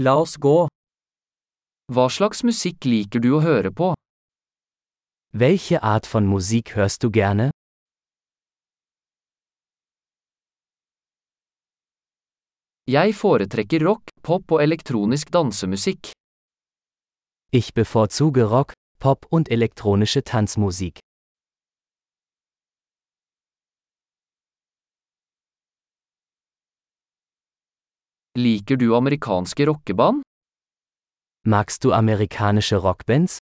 La oss gå. Hva slags musikk liker du å høre på? Welche Art von Musik hörst du gerne? Jeg foretrekker rock, pop og elektronisk dansemusikk. Ich bevorzuge Rock, Pop und elektronische Tanzmusik. Liker du amerikanske rockeband? Magst du amerikanische Rockbands?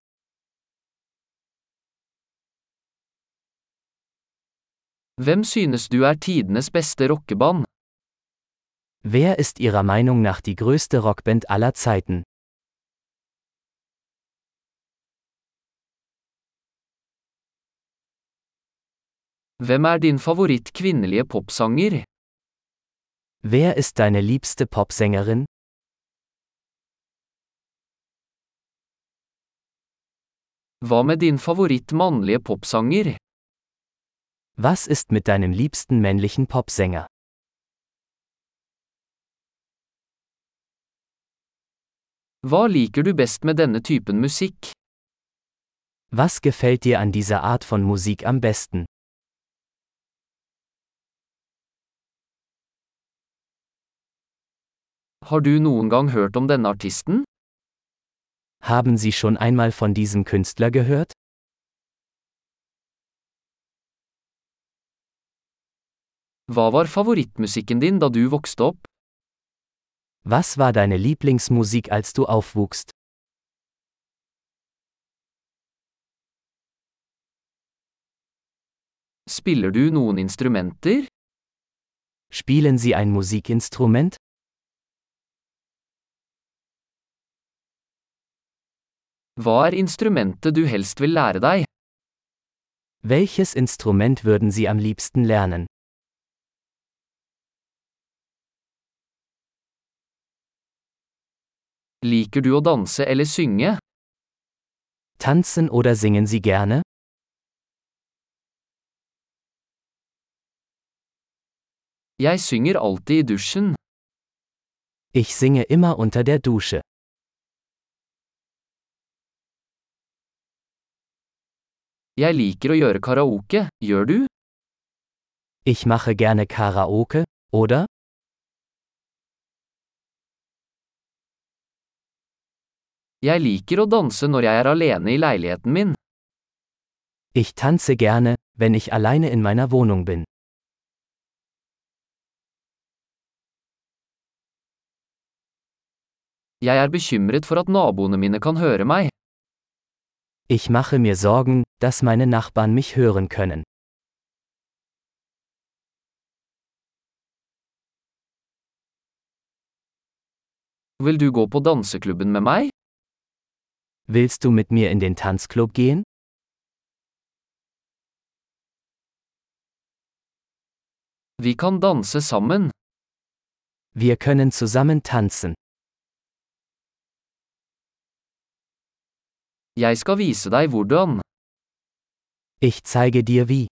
Hvem synes du er tidenes beste rockeband? Wer ist Ihrer Meinung nach die größte Rockband aller Zeiten? Hvem er din favoritt kvinnelige popsanger? Wer ist deine liebste Popsängerin? Hva med din favoritt mannlige popsanger? Was ist mit deinem liebsten männlichen Popsänger? Hva liker du best med denne typen musikk? Was gefällt dir an dieser Art von Musik am besten? Har du noen gang hørt om denne artisten? Haben Sie schon einmal von diesem Künstler gehört? Hva var favorittmusikken din da du vokste opp? Was war deine Lieblingsmusik, als du aufwuchst? Spiller du noen instrumenter? Spielen Sie ein Musikinstrument? Hva er instrumentet du helst vil lære deg? Welches Instrument würden Sie am liebsten lernen? Liker du å danse eller synge? Tanzen oder singen Sie gerne? Jeg synger alltid i dusjen. Ich singe immer unter der Dusche. Jeg liker å gjøre karaoke, gjør du? Ich mache gerne Karaoke, oder? Jeg liker å danse når jeg er alene i leiligheten min. Ich tanze gerne, wenn ich alleine in meiner Wohnung bin. Jeg er bekymret for at naboene mine kan høre meg. Ich mache mir Sorgen, dass meine Nachbarn mich hören können. Vil du gå på danseklubben med meg? Willst du mit mir in den Tanzclub gehen? Vi kan danse sammen. Wir können zusammen tanzen. Jeg skal vise deg hvordan. Ich zeige dir wie.